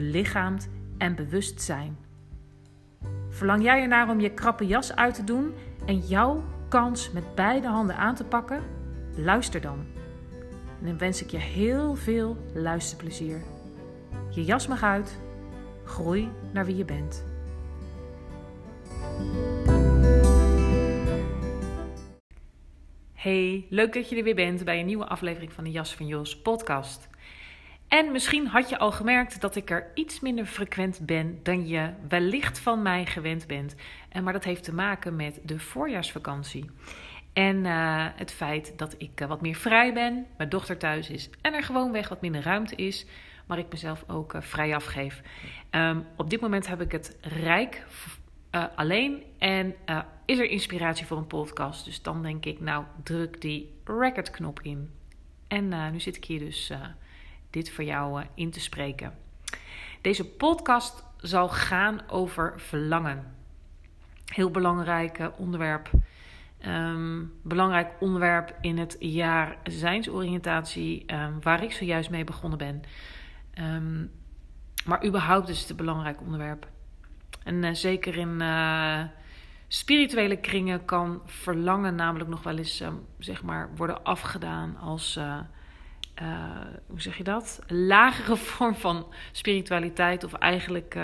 belichaamd en bewustzijn. Verlang jij ernaar om je krappe jas uit te doen en jouw kans met beide handen aan te pakken? Luister dan. En dan wens ik je heel veel luisterplezier. Je jas mag uit. Groei naar wie je bent. Hey, leuk dat je er weer bent bij een nieuwe aflevering van de Jas van Jos podcast. En misschien had je al gemerkt dat ik er iets minder frequent ben dan je wellicht van mij gewend bent. En maar dat heeft te maken met de voorjaarsvakantie. En uh, het feit dat ik uh, wat meer vrij ben, mijn dochter thuis is en er gewoonweg wat minder ruimte is, maar ik mezelf ook uh, vrij afgeef. Um, op dit moment heb ik het rijk alleen en is er inspiratie voor een podcast. Dus dan denk ik, nou, druk die recordknop in. En nu zit ik hier dus dit voor jou in te spreken. Deze podcast zal gaan over verlangen. Heel belangrijk onderwerp. Um, belangrijk onderwerp in het jaar zijnsoriëntatie, um, waar ik zojuist mee begonnen ben. Um, maar überhaupt is het een belangrijk onderwerp. En uh, zeker in spirituele kringen kan verlangen namelijk nog wel eens zeg maar worden afgedaan als, hoe zeg je dat? Lagere vorm van spiritualiteit of eigenlijk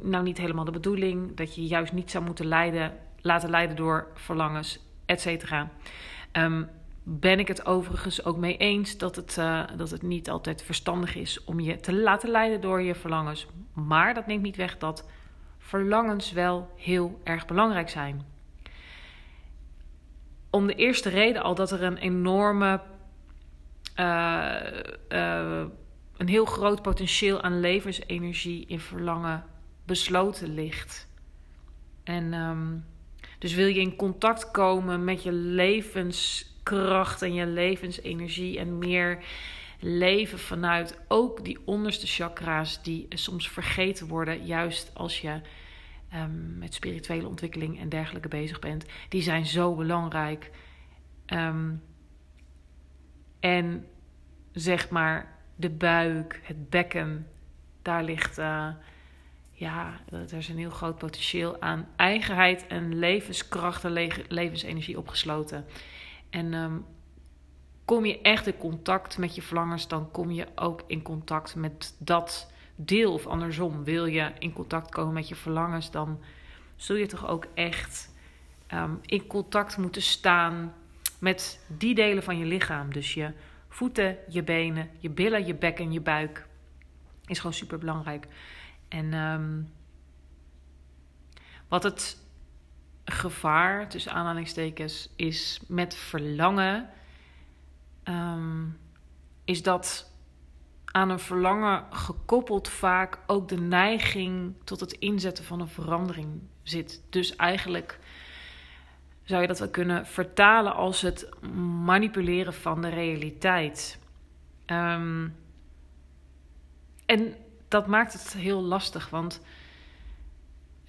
nou niet helemaal de bedoeling. Dat je juist niet zou moeten lijden laten leiden door verlangens, et cetera. Um, ben ik het overigens ook mee eens dat het, uh, dat het niet altijd verstandig is om je te laten leiden door je verlangens. Maar dat neemt niet weg dat verlangens wel heel erg belangrijk zijn. Om de eerste reden al dat er een enorme, uh, een heel groot potentieel aan levensenergie in verlangen besloten ligt. En um, dus wil je in contact komen met je levenskracht en je levensenergie en meer leven vanuit ook die onderste chakra's die soms vergeten worden, juist als je um, met spirituele ontwikkeling en dergelijke bezig bent. Die zijn zo belangrijk. Um, en zeg maar de buik, het bekken, daar ligt. Uh, ja, er is een heel groot potentieel aan eigenheid en levenskracht en levensenergie opgesloten. En um, kom je echt in contact met je verlangens, dan kom je ook in contact met dat deel. Of andersom, wil je in contact komen met je verlangens, dan zul je toch ook echt um, in contact moeten staan met die delen van je lichaam. Dus je voeten, je benen, je billen, je bek en je buik. Is gewoon super belangrijk. En um, wat het gevaar, tussen aanhalingstekens, is met verlangen, um, is dat aan een verlangen gekoppeld vaak ook de neiging tot het inzetten van een verandering zit. Dus eigenlijk zou je dat wel kunnen vertalen als het manipuleren van de realiteit. Um, en dat maakt het heel lastig. Want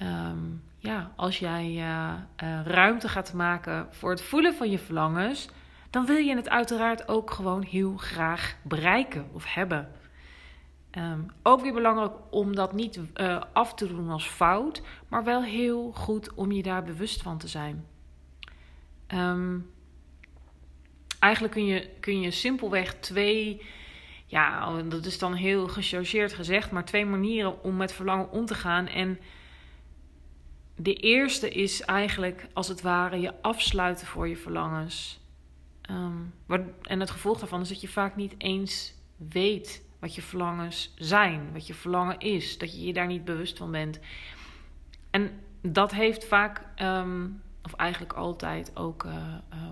um, ja, als jij uh, uh, ruimte gaat maken voor het voelen van je verlangens, dan wil je het uiteraard ook gewoon heel graag bereiken of hebben. Um, ook weer belangrijk om dat niet uh, af te doen als fout, maar wel heel goed om je daar bewust van te zijn. Um, eigenlijk kun je, kun je simpelweg twee ja, dat is dan heel gechargeerd gezegd, maar twee manieren om met verlangen om te gaan. En de eerste is eigenlijk als het ware je afsluiten voor je verlangens. Ehm, en het gevolg daarvan is dat je vaak niet eens weet wat je verlangens zijn, wat je verlangen is, dat je je daar niet bewust van bent. En dat heeft vaak, ehm, of eigenlijk altijd, ook uh,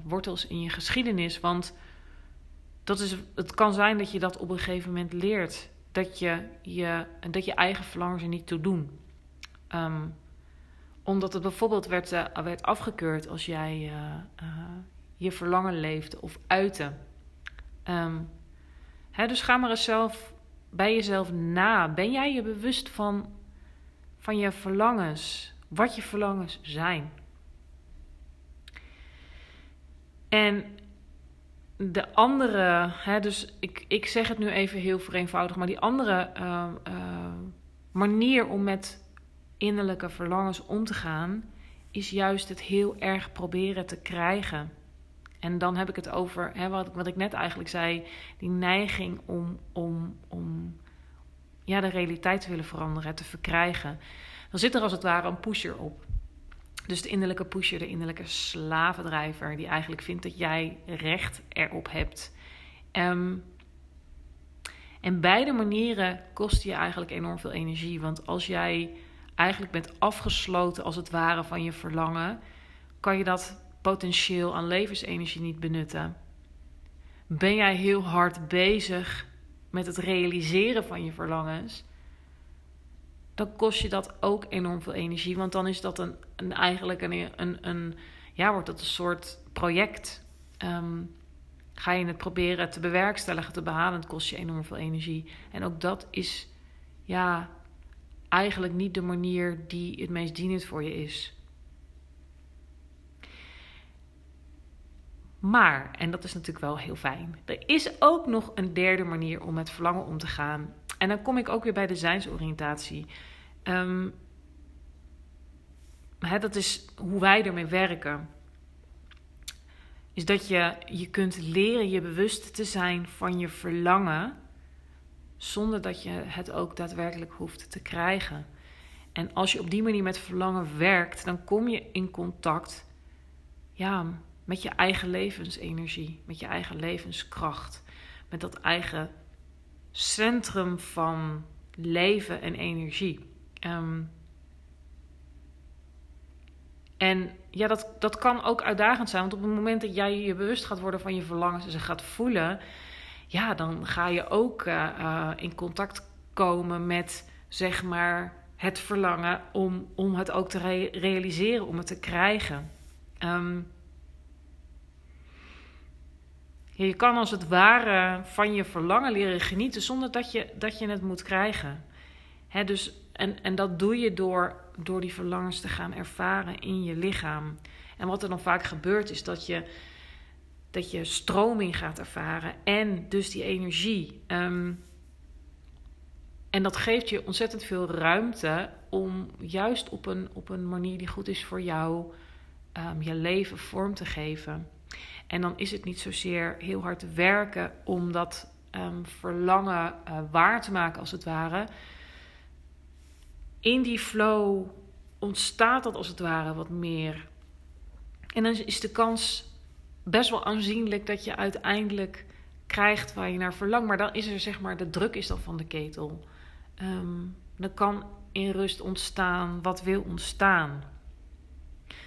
wortels in je geschiedenis. Want dat is, het kan zijn dat je dat op een gegeven moment leert. Dat je je, dat je eigen verlangens er niet toe doen. Ehm, omdat het bijvoorbeeld werd, uh, werd afgekeurd als jij je verlangen leefde of uitte. Um, hè, dus ga maar eens zelf bij jezelf na. Ben jij je bewust van, van je verlangens? Wat je verlangens zijn? En de andere, hè, dus ik, ik zeg het nu even heel vereenvoudigd, maar die andere uh, uh, manier om met innerlijke verlangens om te gaan, is juist het heel erg proberen te krijgen. En dan heb ik het over hè, wat, wat ik net eigenlijk zei: die neiging om, om, om ja, de realiteit te willen veranderen, te verkrijgen. Dan zit er als het ware een pusher op. Dus de innerlijke pusher, de innerlijke slavendrijver, die eigenlijk vindt dat jij recht erop hebt. Um, en beide manieren kosten je eigenlijk enorm veel energie. Want als jij eigenlijk bent afgesloten, als het ware, van je verlangen, kan je dat potentieel aan levensenergie niet benutten? Ben jij heel hard bezig met het realiseren van je verlangens? Dan kost je dat ook enorm veel energie. Want dan is dat een, eigenlijk een, een, een, ja, wordt dat een soort project. Ehm, ga je het proberen te bewerkstelligen, te behalen, het kost je enorm veel energie. En ook dat is ja, eigenlijk niet de manier die het meest dienend voor je is. Maar, en dat is natuurlijk wel heel fijn, er is ook nog een derde manier om met verlangen om te gaan. En dan kom ik ook weer bij de zijnsoriëntatie. Um, hè, dat is hoe wij ermee werken. Is dat je je kunt leren je bewust te zijn van je verlangen, zonder dat je het ook daadwerkelijk hoeft te krijgen. En als je op die manier met verlangen werkt, dan kom je in contact ja, met je eigen levensenergie, met je eigen levenskracht, met dat eigen centrum van leven en energie. Ehm, en ja, dat, dat kan ook uitdagend zijn, want op het moment dat jij je bewust gaat worden van je verlangens en ze gaat voelen, ja, dan ga je ook uh, uh, in contact komen met zeg maar het verlangen om, om het ook te re realiseren, om het te krijgen. Um, je kan als het ware van je verlangen leren genieten zonder dat je, dat je het moet krijgen. Dus, en, en dat doe je door, door die verlangens te gaan ervaren in je lichaam. En wat er dan vaak gebeurt is dat je, dat je stroming gaat ervaren en dus die energie. Um, en dat geeft je ontzettend veel ruimte om juist op een, op een manier die goed is voor jou um, je leven vorm te geven. En dan is het niet zozeer heel hard werken om dat um, verlangen uh, waar te maken, als het ware. In die flow ontstaat dat als het ware wat meer. En dan is de kans best wel aanzienlijk dat je uiteindelijk krijgt waar je naar verlangt. Maar dan is er zeg maar, de druk is dan van de ketel. Dan kan in rust ontstaan wat wil ontstaan.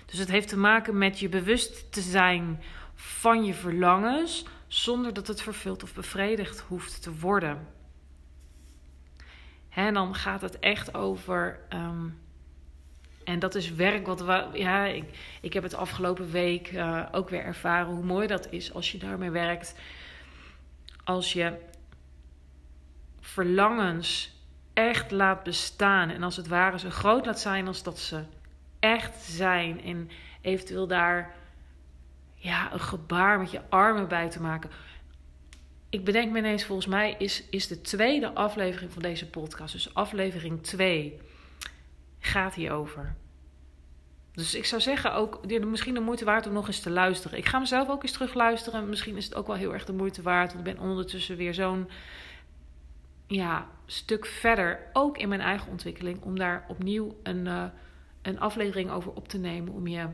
Dus het heeft te maken met je bewust te zijn van je verlangens zonder dat het vervuld of bevredigd hoeft te worden. En dan gaat het echt over. Ehm, en dat is werk wat we. Ja, ik, ik heb het afgelopen week uh, ook weer ervaren hoe mooi dat is als je daarmee werkt. Als je verlangens echt laat bestaan. En als het ware zo groot laat zijn als dat ze echt zijn. En eventueel daar ja, een gebaar met je armen bij te maken. Ik bedenk me ineens, volgens mij is, is de tweede aflevering van deze podcast, dus aflevering 2, gaat hierover. Dus ik zou zeggen, ook misschien de moeite waard om nog eens te luisteren. Ik ga mezelf ook eens terug luisteren. Misschien is het ook wel heel erg de moeite waard. Want ik ben ondertussen weer zo'n ja, stuk verder, ook in mijn eigen ontwikkeling, om daar opnieuw een, uh, een aflevering over op te nemen. Om je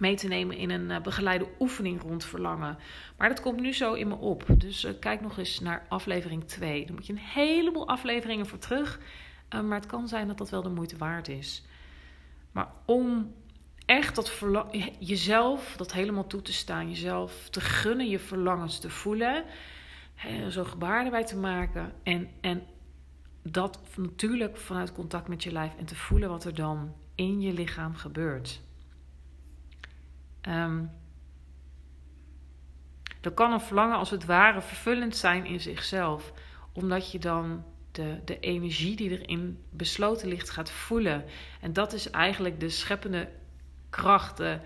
mee te nemen in een uh, begeleide oefening rond verlangen. Maar dat komt nu zo in me op. Dus uh, kijk nog eens naar aflevering 2. Daar moet je een heleboel afleveringen voor terug. maar het kan zijn dat dat wel de moeite waard is. Maar om echt dat jezelf dat helemaal toe te staan, jezelf te gunnen, je verlangens te voelen, zo'n gebaar erbij te maken en, en dat natuurlijk vanuit contact met je lijf en te voelen wat er dan in je lichaam gebeurt. Um, dan kan een verlangen als het ware vervullend zijn in zichzelf, omdat je dan de, de energie die erin besloten ligt gaat voelen. En dat is eigenlijk de scheppende kracht, de,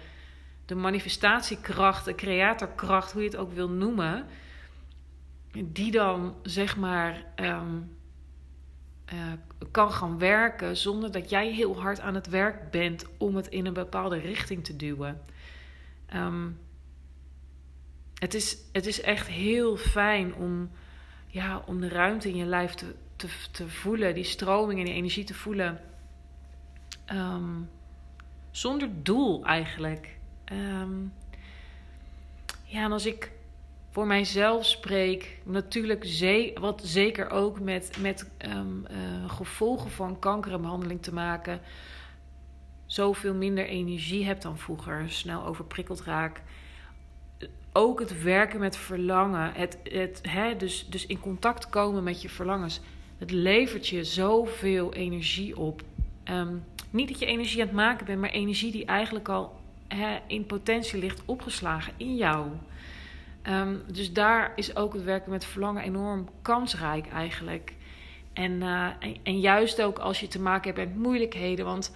de manifestatiekracht, de creatorkracht, hoe je het ook wil noemen, die dan zeg maar ehm, eh, kan gaan werken zonder dat jij heel hard aan het werk bent om het in een bepaalde richting te duwen. Ehm, het, is, het is echt heel fijn om, ja, om de ruimte in je lijf te, te, te voelen, die stroming en die energie te voelen. Ehm, zonder doel eigenlijk. Ehm, ja, en als ik voor mijzelf spreek, natuurlijk wat zeker ook met, met uh, gevolgen van kankerbehandeling te maken. Zoveel minder energie heb dan vroeger, snel overprikkeld raak. Ook het werken met verlangen, het, het, hè, dus, dus in contact komen met je verlangens. Het levert je zoveel energie op. Um, niet dat je energie aan het maken bent, maar energie die eigenlijk al hè, in potentie ligt opgeslagen in jou. Um, dus daar is ook het werken met verlangen enorm kansrijk eigenlijk. En, uh, en, en, juist ook als je te maken hebt met moeilijkheden. Want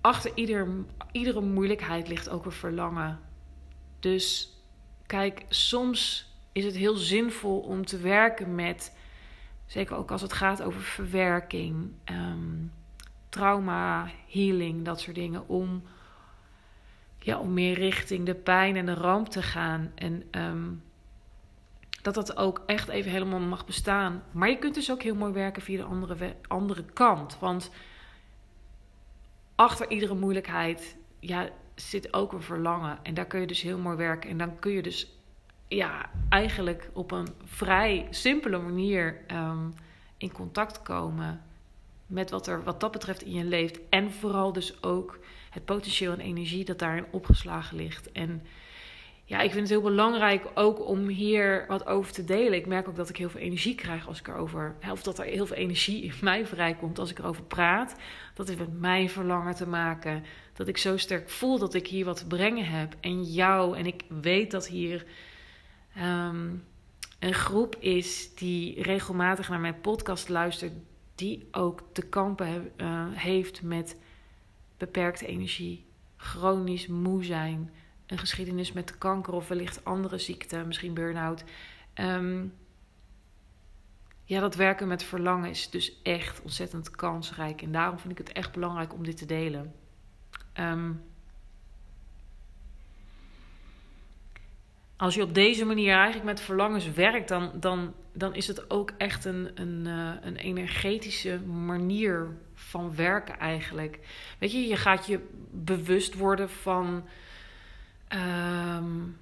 achter ieder, iedere moeilijkheid ligt ook een verlangen. Dus kijk, soms is het heel zinvol om te werken met, zeker ook als het gaat over verwerking, um, trauma, healing, dat soort dingen. Om, ja, om meer richting de pijn en de ramp te gaan. En um, dat dat ook echt even helemaal mag bestaan. Maar je kunt dus ook heel mooi werken via de andere, andere kant. Want achter iedere moeilijkheid ja, zit ook een verlangen. En daar kun je dus heel mooi werken. En dan kun je dus ja, eigenlijk op een vrij simpele manier um, in contact komen met wat er wat dat betreft in je leeft. En vooral dus ook het potentieel en energie dat daarin opgeslagen ligt. En ja, ik vind het heel belangrijk ook om hier wat over te delen. Ik merk ook dat ik heel veel energie krijg als ik erover. Of dat er heel veel energie in mij vrijkomt als ik erover praat. Dat heeft met mijn verlangen te maken. Dat ik zo sterk voel dat ik hier wat te brengen heb. En jou. En ik weet dat hier. Um, een groep is die regelmatig naar mijn podcast luistert, die ook te kampen uh, heeft met beperkte energie, chronisch moe zijn, een geschiedenis met kanker of wellicht andere ziekten, misschien burn-out. Um, ja, dat werken met verlangen is dus echt ontzettend kansrijk. En daarom vind ik het echt belangrijk om dit te delen. Um, als je op deze manier eigenlijk met verlangens werkt, dan, dan, dan is het ook echt een, een, uh, een energetische manier van werken eigenlijk. Weet je, je gaat je bewust worden van. Um,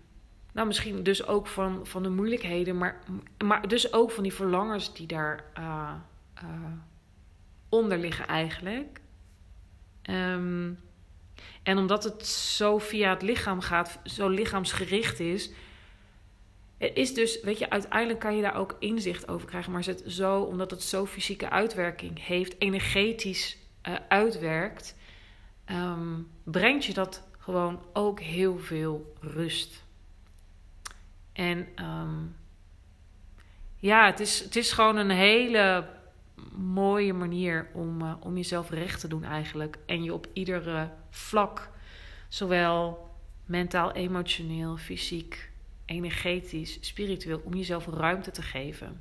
nou, misschien dus ook van, van de moeilijkheden, maar, maar dus ook van die verlangens die daar uh, onder liggen eigenlijk. Um, en omdat het zo via het lichaam gaat, zo lichaamsgericht is, is dus, weet je, uiteindelijk kan je daar ook inzicht over krijgen. Maar het zo, omdat het zo fysieke uitwerking heeft, energetisch uh, uitwerkt, um, brengt je dat gewoon ook heel veel rust. En um, ja, het is, het is gewoon een hele mooie manier om, uh, om jezelf recht te doen eigenlijk. En je op iedere vlak, zowel mentaal, emotioneel, fysiek, energetisch, spiritueel, om jezelf ruimte te geven.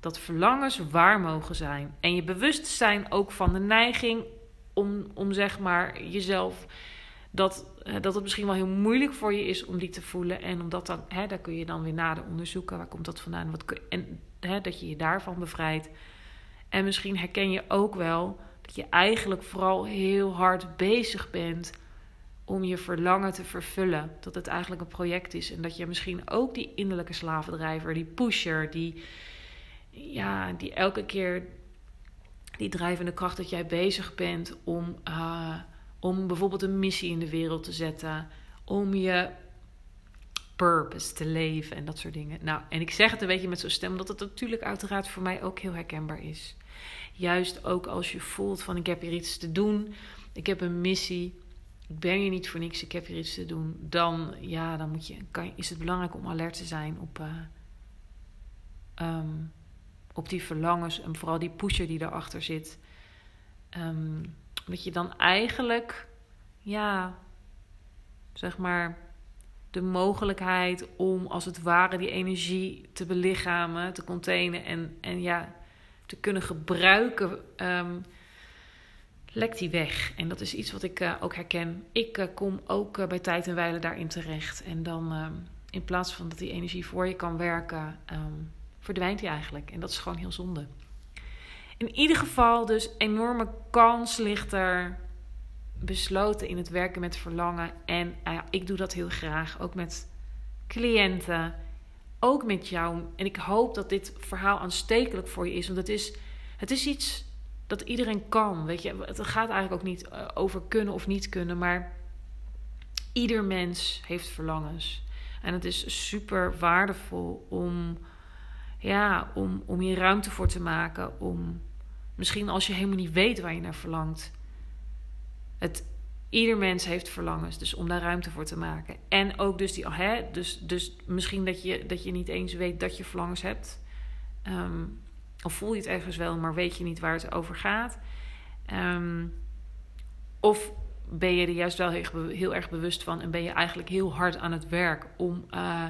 Dat verlangens waar mogen zijn. En je bewust zijn ook van de neiging om, om zeg maar jezelf dat, uh, dat het misschien wel heel moeilijk voor je is om die te voelen. En omdat dan, hè, daar kun je dan weer nader onderzoeken. Waar komt dat vandaan? Wat en hè, dat je je daarvan bevrijdt. En misschien herken je ook wel dat je eigenlijk vooral heel hard bezig bent om je verlangen te vervullen. Dat het eigenlijk een project is. En dat je misschien ook die innerlijke slavendrijver, die pusher, die, ja, die elke keer die drijvende kracht dat jij bezig bent om, uh, om bijvoorbeeld een missie in de wereld te zetten. Om je purpose te leven en dat soort dingen. Nou, en ik zeg het een beetje met zo'n stem, omdat het natuurlijk uiteraard voor mij ook heel herkenbaar is. Juist ook als je voelt van ik heb hier iets te doen, ik heb een missie, ik ben hier niet voor niks, ik heb hier iets te doen. Dan, ja, dan moet je, kan, is het belangrijk om alert te zijn op, uh, um, op die verlangens en vooral die pusher die daarachter zit. Um, dat je dan eigenlijk, ja, zeg maar, de mogelijkheid om als het ware die energie te belichamen, te containen en, en ja, te kunnen gebruiken, um, lekt die weg. En dat is iets wat ik uh, ook herken. Ik uh, kom ook uh, bij tijd en wijle daarin terecht. En dan um, in plaats van dat die energie voor je kan werken, um, verdwijnt die eigenlijk. En dat is gewoon heel zonde. In ieder geval dus enorme kans ligt er besloten in het werken met verlangen. En uh, ik doe dat heel graag, ook met cliënten, ook met jou. En ik hoop dat dit verhaal aanstekelijk voor je is, want het is, het is iets dat iedereen kan. Weet je, het gaat eigenlijk ook niet uh, over kunnen of niet kunnen, maar ieder mens heeft verlangens. En het is super waardevol om, ja, om, om hier ruimte voor te maken. Om misschien als je helemaal niet weet waar je naar verlangt. Het, ieder mens heeft verlangens, dus om daar ruimte voor te maken. En ook dus die, hè, dus, dus misschien dat je, dat je niet eens weet dat je verlangens hebt. Um, of voel je het ergens wel, maar weet je niet waar het over gaat. Um, of ben je er juist wel heel, erg bewust van en ben je eigenlijk heel hard aan het werk om, uh,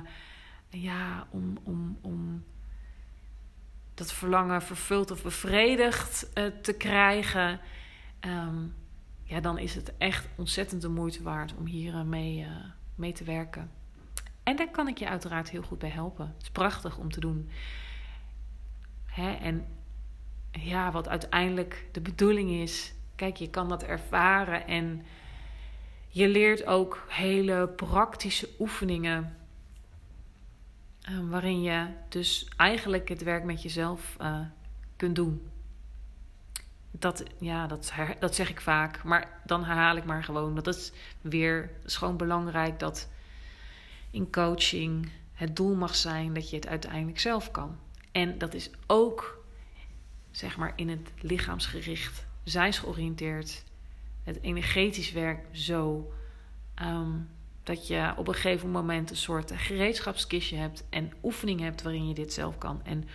ja, om, om, om dat verlangen vervuld of bevredigd uh, te krijgen. Um, ja, dan is het echt ontzettend de moeite waard om hier uh, mee, mee te werken. En daar kan ik je uiteraard heel goed bij helpen. Het is prachtig om te doen. Hè? En ja, wat uiteindelijk de bedoeling is. Kijk, je kan dat ervaren en je leert ook hele praktische oefeningen. Uh, waarin je dus eigenlijk het werk met jezelf uh, kunt doen. Dat, ja, dat, dat zeg ik vaak, maar dan herhaal ik maar gewoon. Dat is weer is gewoon belangrijk dat in coaching het doel mag zijn dat je het uiteindelijk zelf kan. En dat is ook, zeg maar, in het lichaamsgericht, zijnsgeoriënteerd, het energetisch werk zo. Um, dat je op een gegeven moment een soort gereedschapskistje hebt en oefening hebt waarin je dit zelf kan. En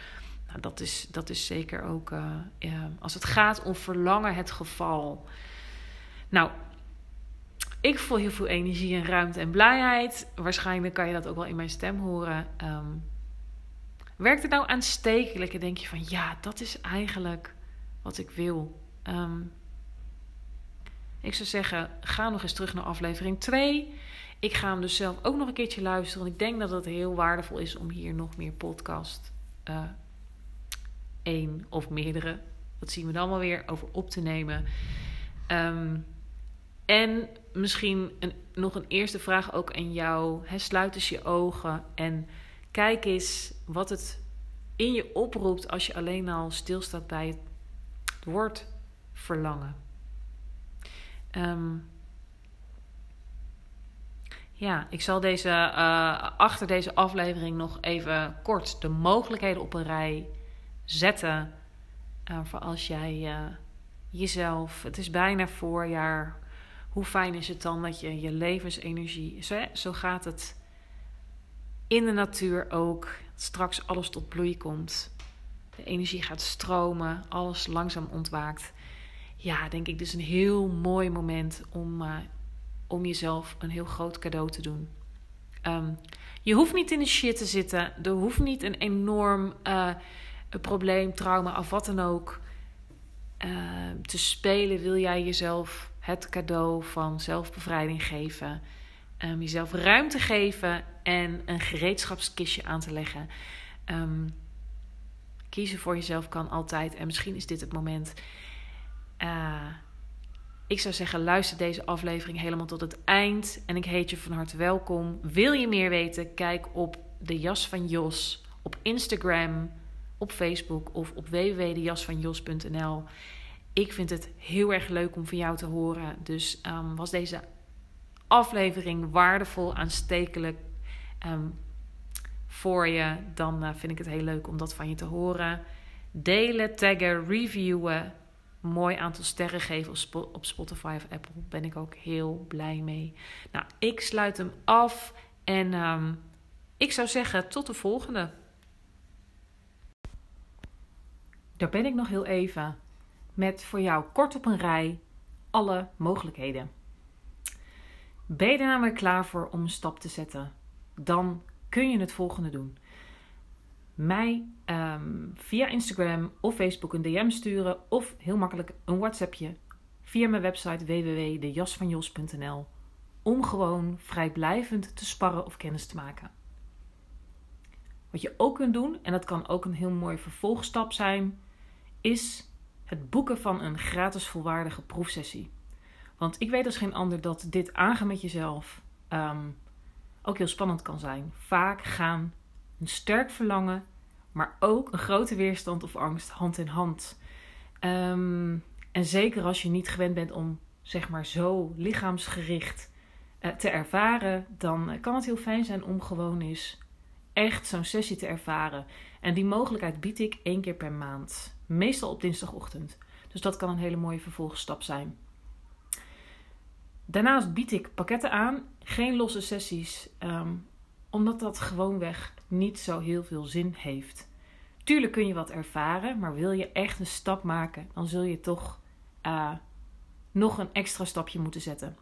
nou, dat, is, dat is zeker ook, ja, als het gaat om verlangen, het geval. Nou, ik voel heel veel energie en ruimte en blijheid. Waarschijnlijk kan je dat ook wel in mijn stem horen. Um, Werkt het nou aanstekelijk en denk je van ja, dat is eigenlijk wat ik wil? Um, ik zou zeggen, ga nog eens terug naar aflevering 2. Ik ga hem dus zelf ook nog een keertje luisteren. Want ik denk dat het heel waardevol is om hier nog meer podcast, uh, één of meerdere, dat zien we dan wel weer, over op te nemen. Um, en misschien een, nog een eerste vraag ook aan jou. Sluit eens je ogen en Kijk eens wat het in je oproept als je alleen al stilstaat bij het woord verlangen. Um, ja, ik zal deze, uh, achter deze aflevering nog even kort de mogelijkheden op een rij zetten. Uh, voor als jij uh, jezelf, het is bijna voorjaar. Hoe fijn is het dan dat je je levensenergie, zo, zo gaat het in de natuur ook straks alles tot bloei komt. De energie gaat stromen, alles langzaam ontwaakt. Ja, denk ik dus een heel mooi moment om, om jezelf een heel groot cadeau te doen. Um, je hoeft niet in de shit te zitten. Er hoeft niet een enorm een probleem, trauma of wat dan ook uh, te spelen. Wil jij jezelf het cadeau van zelfbevrijding geven. Um, jezelf ruimte geven en een gereedschapskistje aan te leggen. Kiezen voor jezelf kan altijd. En misschien is dit het moment. Uh, ik zou zeggen, luister deze aflevering helemaal tot het eind. En ik heet je van harte welkom. Wil je meer weten? Kijk op de jas van Jos op Instagram, op Facebook of op www.dejasvanjos.nl. Ik vind het heel erg leuk om van jou te horen. Dus um, was deze aflevering waardevol, aanstekelijk um, voor je, dan uh, vind ik het heel leuk om dat van je te horen. Delen, taggen, reviewen mooi aantal sterren geven op Spotify of Apple. Ben ik ook heel blij mee. Nou, ik sluit hem af en um, ik zou zeggen tot de volgende. Daar ben ik nog heel even met voor jou kort op een rij alle mogelijkheden. Ben je er namelijk klaar voor om een stap te zetten? Dan kun je het volgende doen mij um, via Instagram of Facebook een DM sturen of heel makkelijk een WhatsAppje via mijn website www.dejasvanjos.nl om gewoon vrijblijvend te sparren of kennis te maken. Wat je ook kunt doen, en dat kan ook een heel mooi vervolgstap zijn, is het boeken van een gratis volwaardige proefsessie. Want ik weet als geen ander dat dit aangaan met jezelf um, ook heel spannend kan zijn. Vaak gaan een sterk verlangen, maar ook een grote weerstand of angst hand in hand. Um, en zeker als je niet gewend bent om zeg maar zo lichaamsgericht uh, te ervaren, dan kan het heel fijn zijn om gewoon eens echt zo'n sessie te ervaren. En die mogelijkheid bied ik één keer per maand, meestal op dinsdagochtend. Dus dat kan een hele mooie vervolgstap zijn. Daarnaast bied ik pakketten aan, geen losse sessies, um, omdat dat gewoonweg niet zo heel veel zin heeft. Tuurlijk kun je wat ervaren, maar wil je echt een stap maken, dan zul je toch uh, nog een extra stapje moeten zetten.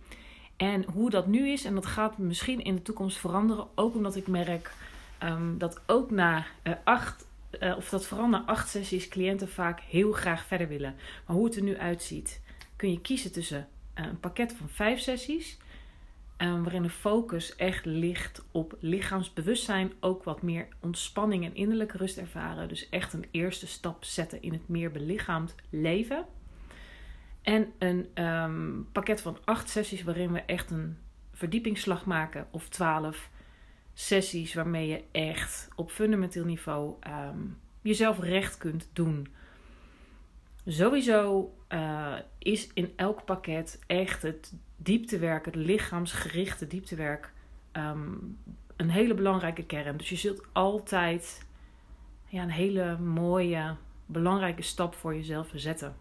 En hoe dat nu is, en dat gaat misschien in de toekomst veranderen, ook omdat ik merk um, dat ook na uh, acht, uh, of dat vooral na acht sessies cliënten vaak heel graag verder willen. Maar hoe het er nu uitziet, kun je kiezen tussen een pakket van vijf sessies waarin de focus echt ligt op lichaamsbewustzijn, ook wat meer ontspanning en innerlijke rust ervaren. Dus echt een eerste stap zetten in het meer belichaamd leven. En een um, pakket van acht sessies waarin we echt een verdiepingsslag maken, of twaalf sessies waarmee je echt op fundamenteel niveau um, jezelf recht kunt doen. Sowieso uh, is in elk pakket echt het dieptewerk, het lichaamsgerichte dieptewerk, um, een hele belangrijke kern. Dus je zult altijd ja, een hele mooie, belangrijke stap voor jezelf zetten.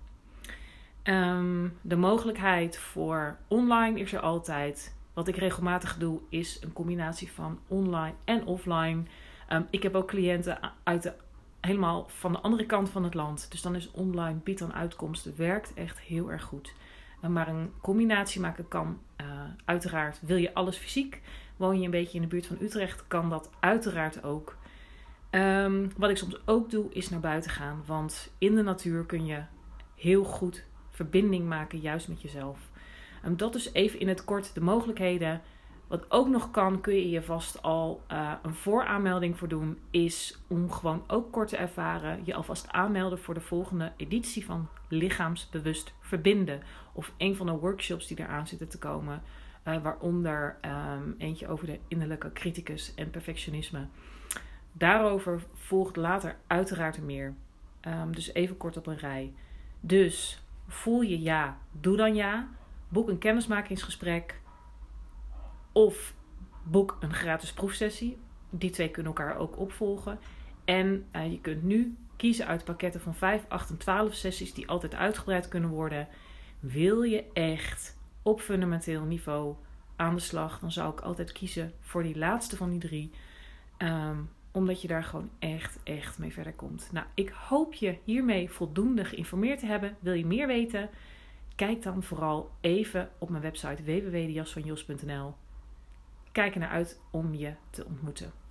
Um, de mogelijkheid voor online is er altijd. Wat ik regelmatig doe, is een combinatie van online en offline. Um, ik heb ook cliënten uit de helemaal van de andere kant van het land. Dus dan is online biedt dan uitkomsten. Werkt echt heel erg goed. Maar een combinatie maken kan uh, uiteraard. Wil je alles fysiek? Woon je een beetje in de buurt van Utrecht? Kan dat uiteraard ook. Um, wat ik soms ook doe, is naar buiten gaan. Want in de natuur kun je heel goed verbinding maken, juist met jezelf. Um, dat is even in het kort de mogelijkheden. Wat ook nog kan, kun je je vast al uh, een vooraanmelding voor doen, is om gewoon ook kort te ervaren, je alvast aanmelden voor de volgende editie van Lichaamsbewust Verbinden. Of een van de workshops die eraan zitten te komen, uh, waaronder um, eentje over de innerlijke criticus en perfectionisme. Daarover volgt later uiteraard meer. Um, dus even kort op een rij. Dus voel je ja, doe dan ja. Boek een kennismakingsgesprek of boek een gratis proefsessie. Die twee kunnen elkaar ook opvolgen. En uh, je kunt nu kiezen uit pakketten van 5, 8 en 12 sessies die altijd uitgebreid kunnen worden. Wil je echt op fundamenteel niveau aan de slag, dan zou ik altijd kiezen voor die laatste van die drie. Um, omdat je daar gewoon echt, echt mee verder komt. Nou, ik hoop je hiermee voldoende geïnformeerd te hebben. Wil je meer weten? Kijk dan vooral even op mijn website www.jasvanjos.nl kijk er naar uit om je te ontmoeten.